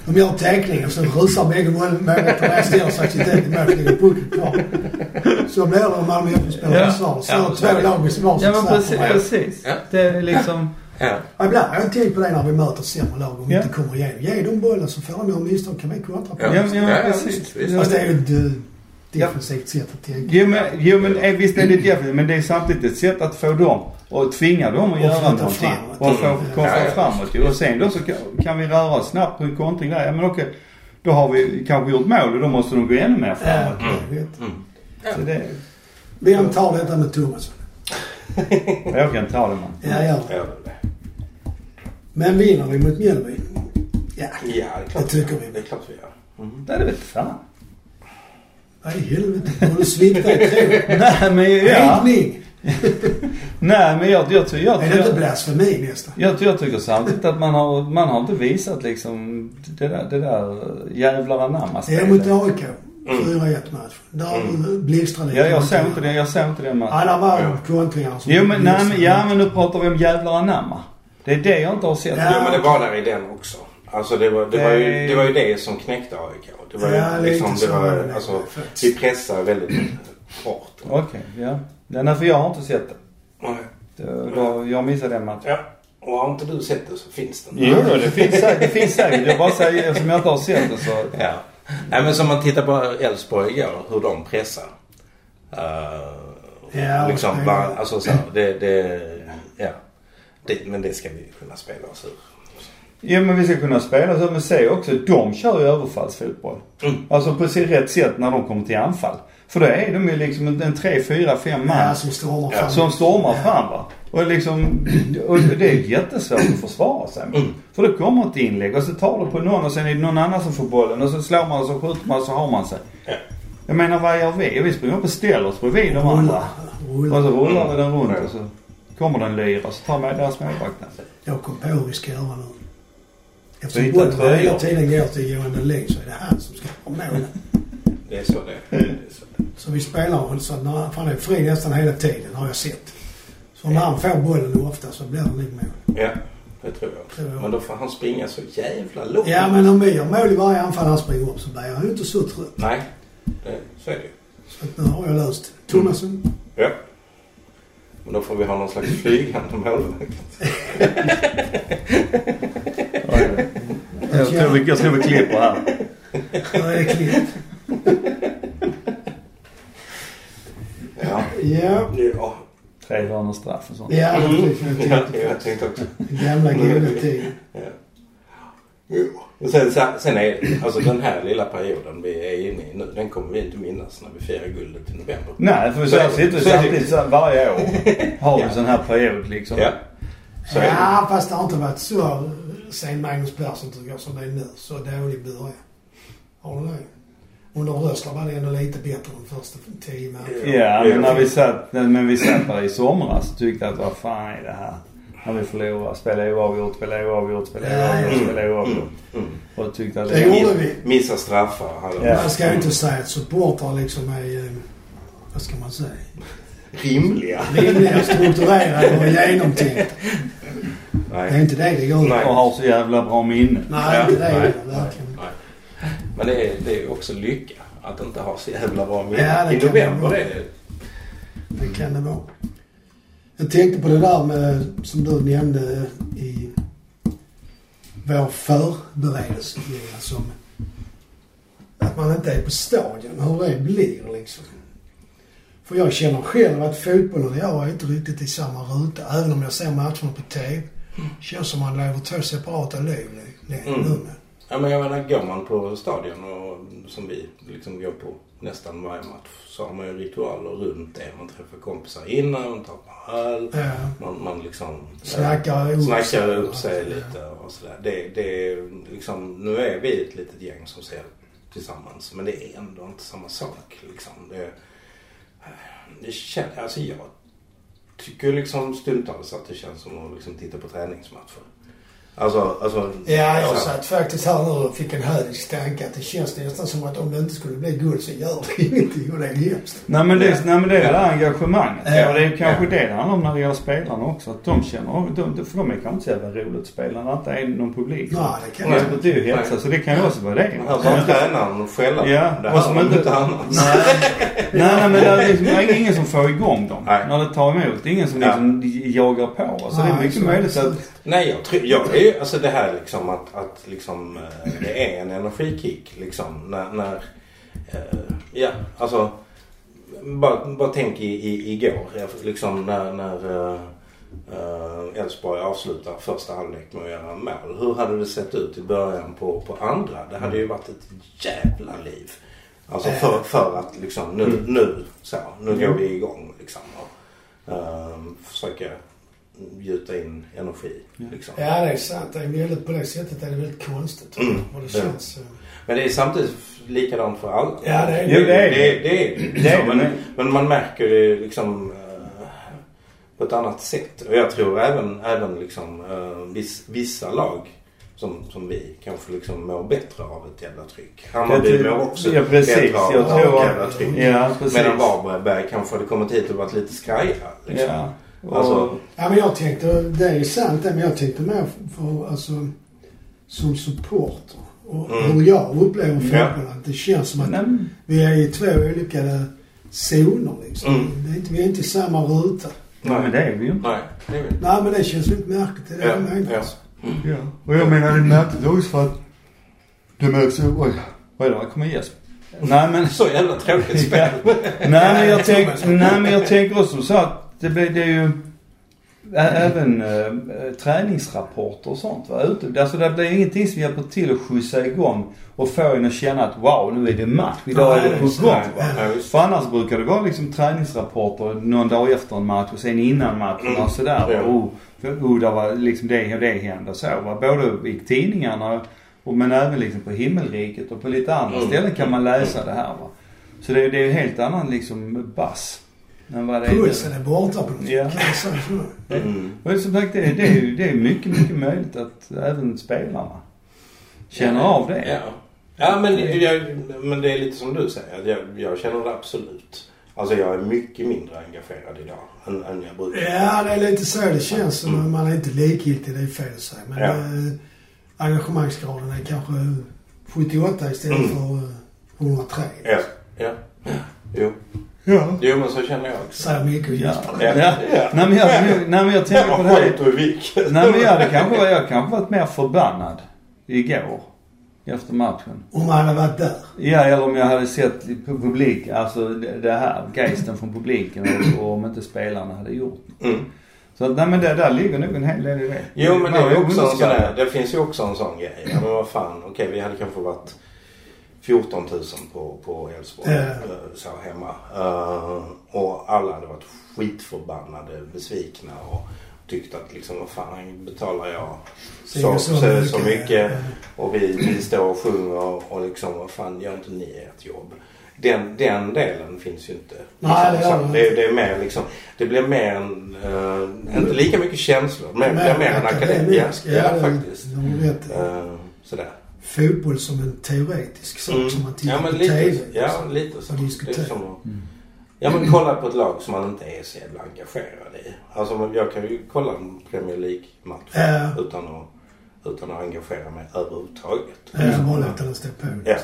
De gör teckningen så rusar bägge mål- målvakterna ställer sig sitt eget mål så ligger pucken kvar. Så blir det om Malmö FF spelar Ja. försvar. Så Ja, är två lag i varsin Ja, men precis. precis. Ja. Det är liksom... Ja. Ja, Ibland har jag tänkt på det när vi möter sämre lag och Ja. inte kommer igenom. Ge dem bollen så får de några misstag kan vi kontra på. Ja, Ja, ja, ja, precis. Fast det är ju defensivt sätt att tänka. Jo men, jo, men eh, visst är det definitivt. Men det är samtidigt ett sätt att få dem och tvinga dem att Och göra någonting. framåt. Och få Mm. komma Ja, ja. framåt ju. Och sen då så kan, kan vi röra oss snabbt på en kontring där. Ja men okej. Då har vi kanske gjort mål och då måste de gå ännu mer Ja, framåt. jag vet. Mm. Så det, Vem tar detta med Thomas? jag kan ta det man. Ja, det. Ja, det är det. Men vinner vi mot Mjällby? Ja, Ja, det är klart Det tycker vi. Det är klart vi gör. Mm. Nej det vet fan. Vad i helvete. Har du sviktat i tro? Nej men ja. Räddning! Nej men jag, jag, jag, jag, Är det inte blasfemi nästan? jag, jag tycker samtidigt att man har, man har inte visat liksom det där, det där jävlar anamma Det är mot spelet. AIK. 4-1 match. Där Mm. blixtrade Ja jag såg inte det, jag såg inte den matchen. Ja, där var Ja. kontringar som Jo men, nej, men, ja men nu pratar vi om jävlar anamma. Det är det jag inte har sett. Ja. Jo, men det var där i den också. Alltså det var, det var, ju, Det- det var ju det som knäckte AIK. Det var ju Ja, liksom, det var, alltså, vi pressar väldigt hårt. Okej, ja. ja. Nej för jag har inte sett det. Nej. det då, jag missade den matchen. Ja. Och har inte du sett det så finns det. Jo då, det finns säkert. Det finns säkert. Jag bara säger eftersom jag inte har sett det så. Ja. Nej men som man tittar på Elfsborg igår, hur de pressar. Uh, Ja, liksom, det- bara, alltså så, här, det, det, ja. Det, men det ska vi kunna spela oss ur. Ja men vi ska kunna spela så. Men se också, de kör ju överfallsfotboll. Mm. Alltså på sitt rätt sätt när de kommer till anfall. För då är de ju liksom en, en tre, fyra, fem man. Ja, som stormar fram. Som stormar Ja. fram va. Och liksom, och det är jättesvårt att försvara sig. Mm. För det kommer ett inlägg och så tar du på någon och sen är det någon annan som får bollen och så slår man och så skjuter man och så har man sig. Ja. Jag menar vad gör vi? Vi springer upp och ställer oss bredvid de andra. Och så rullar vi den runt och så kommer den lyra och så tar man deras målvakt. Jag kom på hur vi ska göra nu. Eftersom Byta bollen tröjor. hela tiden går till Johan Dahlin så är det han som ska ha målen. Det är så det är. Det är så det är. Så vi spelar så när, han är fri nästan hela tiden har jag sett. Så när han får bollen ofta så blir det nog mål. Ja, det tror jag. Tror jag. Men då får han springa så jävla långt. Ja men om vi gör mål i varje anfall han springer upp så blir jag ju inte så trött. Nej, det, så är det ju. Så att nu har jag löst det. Thomasen. Ja. Men då får vi ha någon slags flygande målvakt. Jag tror vi, jag tror vi klipper här. Är det klippt. Ja. Ja. Ja. Tre hörnor straff och sånt. Ja, Mm. precis. Jag Ja, tänkte jag tänkte också. Gamla goda tiden. Ja. Jo. Sen, sen är alltså den här lilla perioden vi är inne i nu, den kommer vi inte minnas när vi firar guldet i november. Nej, för så är sitter vi är det. samtidigt så här varje år. Har vi Ja. sån här period liksom. Ja. Så. Ja, fast det har inte varit så sen Magnus Persson tycker jag som det är nu. Så dålig början. Har du det? Under Rössler var det ändå lite bättre de första tio matcherna. Ja, men när vi satt, men vi satt där i somras och tyckte att vad fan är det här? När vi förlorar, spelar oavgjort, spelar oavgjort, spelar Ja, oavgjort, ja. spelar oavgjort. Mm. Och tyckte att Det det... gjorde vi. Missa straffar. Ja. Man ska ju inte säga att supportrar liksom är, eh, vad ska man säga, Rimliga. rimliga, strukturerade och genomtänkta. Det är Nej. inte det det går ut Nej. Och har så jävla bra minne. Nej, Ja, inte det nej, verkligen. Nej. Men det är, det är också lycka att inte ha så jävla bra minne. Ja, det I kan november vara. är det. Det kan det vara. Jag tänkte på det där med, som du nämnde i vår förberedelse. Som att man inte är på stadion. Hur det blir liksom. För jag känner själv att fotbollen och jag är inte riktigt i samma ruta. Även om jag ser matcherna på TV. Känns som man lever två separata liv nu. Mm. nu. Ja men jag menar går man på stadion och som vi liksom går på nästan varje match så har man ju ritualer runt det. Man träffar kompisar innan, man tar på öl. Ja. Man, man liksom Snackar upp snackar upp sig lite och sådär. Det, det är liksom, nu är vi ett litet gäng som ser tillsammans men det är ändå inte samma sak liksom. Det, det känns, alltså jag tycker liksom stundtals att det känns som att liksom titta på träningsmatcher. Alltså, alltså. Ja, jag så- satt faktiskt här nu och fick en hög tanke att det känns nästan som att om det inte skulle bli guld så gör det ingenting och det är hemskt. Nej men det, Ja. nej, men det är det Ja. där engagemanget. Ja. Och det är kanske Ja. det det handlar om när det gäller spelarna också. Att de känner, de, för de är kanske inte så jävla roligt att spela när det inte är någon publik. Nej, det kan Det jag betyder ju hetsa, så det kan ju också vara det. Här var tränaren skälla. Ja, det och här var inte- annat. Nej, nej, nej men det är, liksom, det är ingen som får igång dem Nej. när det tar emot. Det är ingen som Ja. liksom jagar på. Så det är Nej, mycket så- möjligt att... Nej, jag tror, jag är ju, alltså det här liksom att, att liksom, eh, det är en energikick liksom när, när eh, ja alltså bara, bara tänk i, i, igår liksom när, när eh, Elfsborg avslutar första halvlek med att göra mål. Hur hade det sett ut i början på, på andra? Det hade ju varit ett jävla liv. Alltså för, för att liksom nu, nu så, nu går vi igång liksom. Och, eh, försöka gjuta in energi. Liksom. Ja, det är sant. Det är väldigt, på det sättet är det väldigt konstigt. Mm. Och det Ja. känns... eh, Men det är samtidigt likadant för alla. Ja, det är det. Jo, det är det. är det. Är men, men man märker det liksom eh, på ett annat sätt. Och jag tror även, även liksom, eh, viss, vissa lag som, som vi kanske liksom mår bättre av ett jävla tryck. Hammarby mår också ja, precis. bättre av Jag ett jävla tryck. Ja, precis. Medan Varberg kanske hade kommit hit och varit lite skraja. Liksom. Ja. Alltså, Ja, men jag tänkte, det är sant det, men jag tänkte mer för, alltså, som supporter. Och Mm. hur jag upplever Ja. fotbollen. Att det känns som att nej, men- vi är i två olika zoner liksom. Mm. Det är inte, vi är inte i samma ruta. nej, men det är vi ju inte. nej, det är vi. Nej, men det känns väldigt märkligt. Det är det Ja, jag menar. ja. alltså. Ja. Och jag menar det är märkligt också för att det märks ju... Oj, vad är det? Vad kommer Jesper? Nej men... Så jävla tråkigt spel. nej men jag tänker, nej men jag tänker också så att det blir, det är ju även äh, träningsrapporter och sånt va, ute. Alltså det blir ingenting som hjälper till att skjutsa igång och få en att känna att wow nu är det match. Idag är det på gång va. För annars brukar det vara liksom träningsrapporter någon dag efter en match och sen innan matchen Mm. och sådär. För, oh, det var liksom det och det hände och så va. Både i tidningarna och, men även liksom på himmelriket och på lite andra Mm. ställen kan man läsa det här va. Så det, det är ju helt annan liksom bass. Det är. Pulsen är borta på något sätt. Ja. Mm. Och som sagt det, det, är det är mycket, mycket möjligt att även spelarna känner av det. Ja, ja men, jag, men det är lite som du säger. att Jag, jag känner det absolut. Alltså jag är mycket mindre engagerad idag än, än jag brukar. Ja, det är lite så det känns. Mm. Man är inte likgiltig, det är fel att säga. Men Ja. eh, engagemangsgraden är kanske 78 istället Mm. för eh, 103. Ja, ja. Jo. Ja. jo, men så känner jag också. Säger Micke och Ja. Jesper. Ja. Ja. Nej men jag, nej, men jag tänker på det här. Skit och vik. Nej men jag hade kanske, jag kanske varit mer förbannad igår. Efter matchen. Om man hade varit där. Ja, eller om jag hade sett på publik, alltså det här, geisten från publiken och, och om inte spelarna hade gjort det. Mm. Så att, nej men det där ligger nog en hel del i det. Jo, men det, är också en sån där, det finns ju också en sån grej. Ja, men vad fan, okej vi hade kanske varit 14 000 på, på Elfsborg. Eh, Så hemma. Eh, och alla hade varit skitförbannade, besvikna och tyckt att liksom vad fan betalar jag så, Så- så, så så, mycket. mycket. Och vi, vi står och sjunger och liksom vad fan gör inte ni ert jobb? Den, den delen finns ju inte. Nej, det Liksom, det, det är mer liksom, det blir mer en, eh, inte lika mycket känslor, men det blir mer en akademisk. Ja, faktiskt. i. Eh, sådär. Fotboll som en teoretisk sak Mm. som man tittar Ja men på lite, TV. ja, liksom. lite så. Och Det är diskutera. som att, ja men kolla på ett lag som man inte är så jävla engagerad i. Alltså jag kan ju kolla en Premier League-match Ja. utan, att, utan att engagera mig överhuvudtaget. Ja, bara låta den stå på. Ja.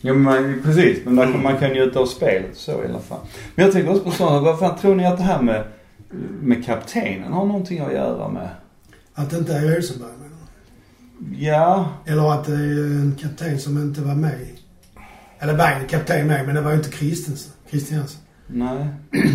Ja men precis, men man, Mm. man kan njuta av spelet så i alla fall. Men jag tänker också på sådana, vad fan tror ni att det här med, med kaptenen har någonting att göra med? Att det inte är Rosenberg? Ja, Eller att det är en kapten som inte var med. Eller var en kapten med, men det var ju inte Christensen. Christiansen. nej.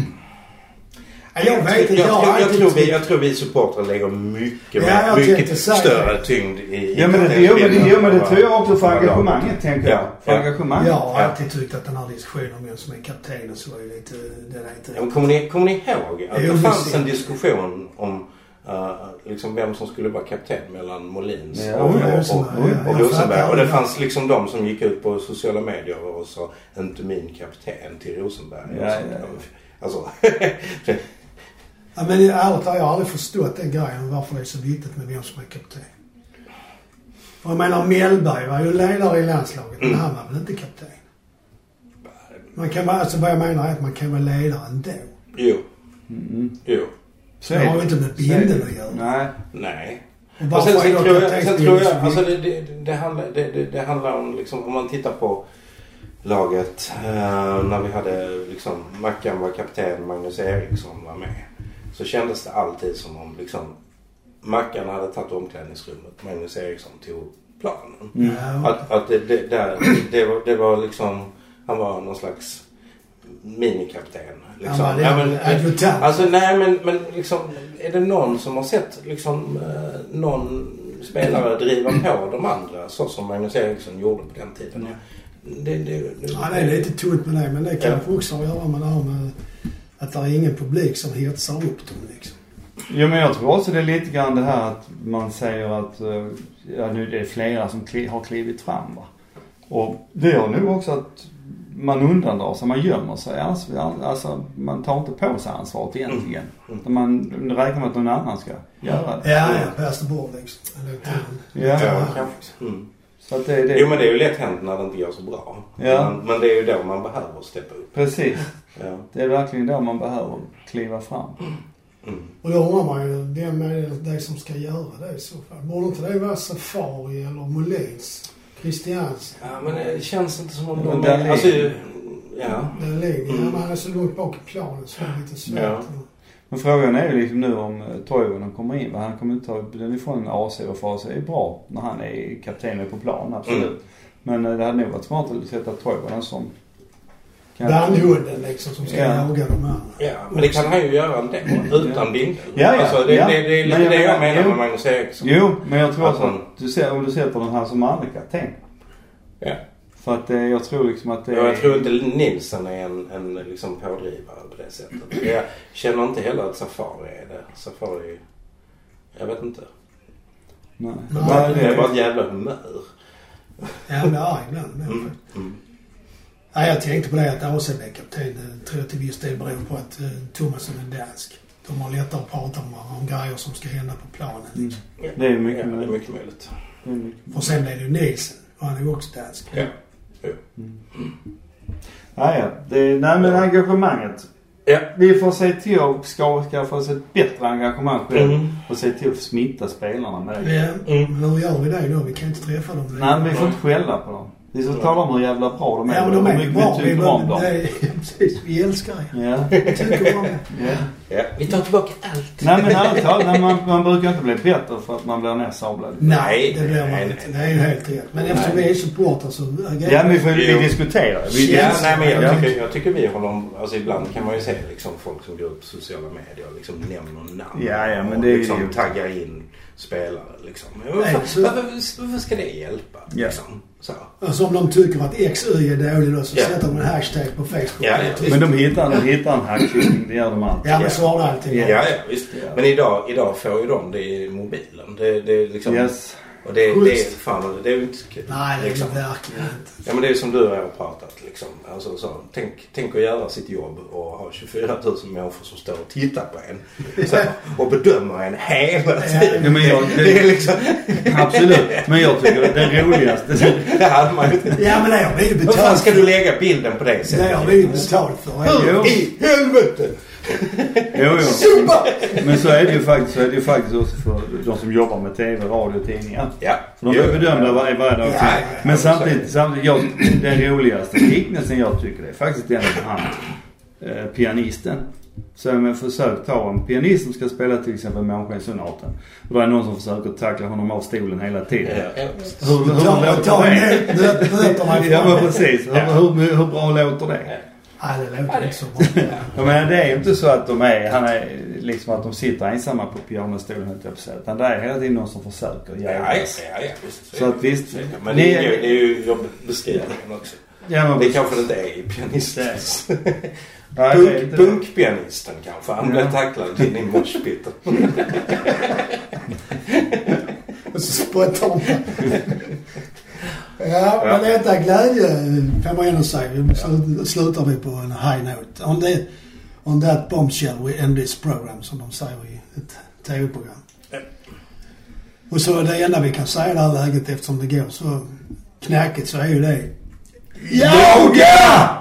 Ja, jag vet inte. jag, Jag jag, jag, tror vi, jag tror vi supportrar lägger mycket, Ja, mycket större det. tyngd i, i Ja men det, jo, men det, jo, men det tror jag också för engagemanget tänker jag. Ja, För ja. engagemanget. Jag har alltid tyckt att den här diskussionen om vem som är kapten och så är lite... Den är inte... Ja, men kommer, ni, kommer ni ihåg att Jo, det fanns en diskussion om uh, liksom vem som skulle vara kapten mellan Molins Ja, och, och och, och, Rosenberg, och, ja, det fanns liksom de som gick ut på sociala medier och sa inte min kapten till Rosenberg. Ja, Och sånt ja, där. Alltså, Ja, men ärligt talat, jag har aldrig förstått den grejen varför det är så viktigt med vem som är kapten. Och jag menar Mellberg var ju ledare i landslaget, men Mm. han var väl inte kapten? Man kan vara, alltså vad jag menar är att man kan vara ledare ändå. Jo, Mm. jo. Så Det har ju inte med bindeln att göra. Nej. Nej. Och sen, sen, tror jag, sen tror jag, så alltså det, det, det, handlar, det, det, det handlar om liksom, om man tittar på laget eh, när vi hade liksom, Mackan var kapten, Magnus Eriksson var med. Så kändes det alltid som om liksom, Mackan hade tagit omklädningsrummet, Magnus Eriksson tog planen. Mm. Att, att det, det, där, det, var, det var liksom, han var någon slags minikapten. Liksom. Ja, den men, adjutant. Alltså nej men, men liksom, är det någon som har sett liksom eh, någon spelare driva på de andra så som Magnus Eriksson gjorde på den tiden? Det, det, det, Ja, det är lite tunt med det, men det kanske också har att göra med det här med att det är ingen publik som hetsar upp dem liksom. Jo men jag tror också det är lite grann det här att man säger att eh, ja, nu det är flera som kli, har klivit fram va. Och det gör nog också att man undandrar sig, man gömmer sig. Alltså, man tar inte på sig ansvaret egentligen. Mm. Utan Man räknar med att någon annan ska göra det. Ja, ja, ball liksom. Eller till- Ja. Ja, kanske. Mm. Så att det är det. Jo men det är ju lätt hänt när det inte går så bra. Ja. Men, men det är ju då man behöver steppa upp. Precis. Ja. Det är verkligen då man behöver kliva fram. Mm. Och då undrar man ju, vem är det som ska göra det i så fall? Borde inte det vara Safari eller Molins? Christiansen? ja men det känns inte som om Men de där är... Alltså, ja. Den ligger, Mm. han är så långt bak i planen så det är lite svårt. Ja. Men frågan är ju liksom nu om eh, Toivonen kommer in. Han kommer inte ta den ifrån AC och för AC är bra när han är kapten och på plan, absolut. Mm. Men eh, det hade nog varit smart att sätta Toivonen som Bandhunden liksom som ska Ja. jaga de andra. Ja, men det kan han ju göra ändå. Utan bindel. Ja, ja, Alltså, det, ja. det, det är lite Men det jag menar- jo. med Magnus Eriksson. Jo, men jag tror Att han- att du ser, om du sätter den här som andra kapten. Ja. För att eh, jag tror liksom att det Ja, jag tror inte Nilsson är en, en liksom pådrivare på det sättet. Jag känner inte heller att Safari är det. Safari... Jag vet inte. Nej. Nej, Nej, Det är bara det, ett jävla humör. Ja, men arg ibland. Mm. Mm. Ja, jag tänkte på det att AC blev kapten. Det tror jag till viss del beror på att uh, Thomasson är dansk. De har lättare att prata om, om grejer som ska hända på planen. mm, Ja. det är mycket ja, det är möjligt. mycket möjligt. Det är mycket. Och sen blev det ju Nielsen. Och han är ju också dansk. Ja. Ja, ja. Det, nej men engagemanget. Ja. Vi får se till att ska, skaffa oss ett bättre engagemang själv. Mm. Och se till att smitta spelarna med det. Ja, Mm. men hur gör vi det då? Vi kan inte träffa dem. Nej, men vi får inte skälla på dem. Vi ska tala om hur jävla bra de är. Ja, men de och är hur ju mycket bra. vi Vi, tycker om dem. det är, precis, vi älskar er. Ja. Vi tycker om er. ja. Ja. Vi tar tillbaka allt. Nej men nej, man, man brukar inte bli bättre för att man blir nersablad. Nej, det blir man nej, inte. nej. Det är ju helt rätt. Men eftersom vi är supportrar så Ja men vi, får, vi diskuterar. Vi, Ja, nej, men jag, Ja. tycker, jag tycker vi håller... Alltså ibland kan man ju se liksom folk som går ut på sociala medier och liksom nämner namn. Ja, ja, men och det är ju- liksom taggar in spelare liksom. Nej, Varför, så- varför, varför ska det hjälpa? Ja. Liksom? Så. Alltså om de tycker att XY är dålig då så Ja. sätter de en hashtag på Facebook. Ja, ja. men de hittar, de hittar en hackkyckling, det gör de alltid. Ja, men så har det alltid Ja, ja, visst. Men idag, idag får ju de det i mobilen. Det, det är liksom... Yes. Och det, det är Schysst. fan, det är ju inte kul. Nej, det är liksom. det verkligen inte. Ja men det är som du och jag har pratat liksom. Alltså, så, tänk, tänk att göra sitt jobb och ha 24 000 människor som står och tittar på en. Så, och bedömer en hela tiden. Ja, men jag, Det är det, liksom, absolut. Men jag tycker att det roligaste... det hade man ju inte. Ja, men det har vi ju Hur fan betalt ska du lägga bilden på det Det sättet? har vi ju betalt för. Hur i helvete? Jo, jo. Supa! Men så är det ju faktiskt, så är det ju faktiskt också för de som jobbar med TV, radio och tidningar. Ja. För de är bedömda varje, varje dag. Ja. Men samtidigt, samtidigt jag, den roligaste liknelsen jag tycker det är faktiskt den med han, eh, pianisten. Så med försök ta en pianist som ska spela till exempel Månskenssonaten. Och då är det någon som försöker tackla honom av stolen hela tiden. Ja. Hur, hur Ta, låter det? Ja men precis. Hur, hur, hur bra låter det? Nej, det låter inte så bra. Jag menar det är ju inte så att de är, han är liksom att de sitter ensamma på pianostolen höll jag på att säga. Utan det är hela tiden någon som försöker Ja, ja, jävlas. ja, ja, visst. Så att visst. Men det är, ju- det är ju jobbeskrivningen också. Ja, men Det precis. kanske det inte är i pianistens. Nej, det är Punk, punkpianisten kanske. Han Ja. blev tacklad in i moshpiten. Och så spottar de. Ja, men detta glädje kan man ändå säga. Vi slut- slutar vi på en high note. On, the, on that bombshell we end this program, som de säger i ett tv-program. Och så det enda vi kan säga i det här läget eftersom det går så knackigt så är ju det. Yoga!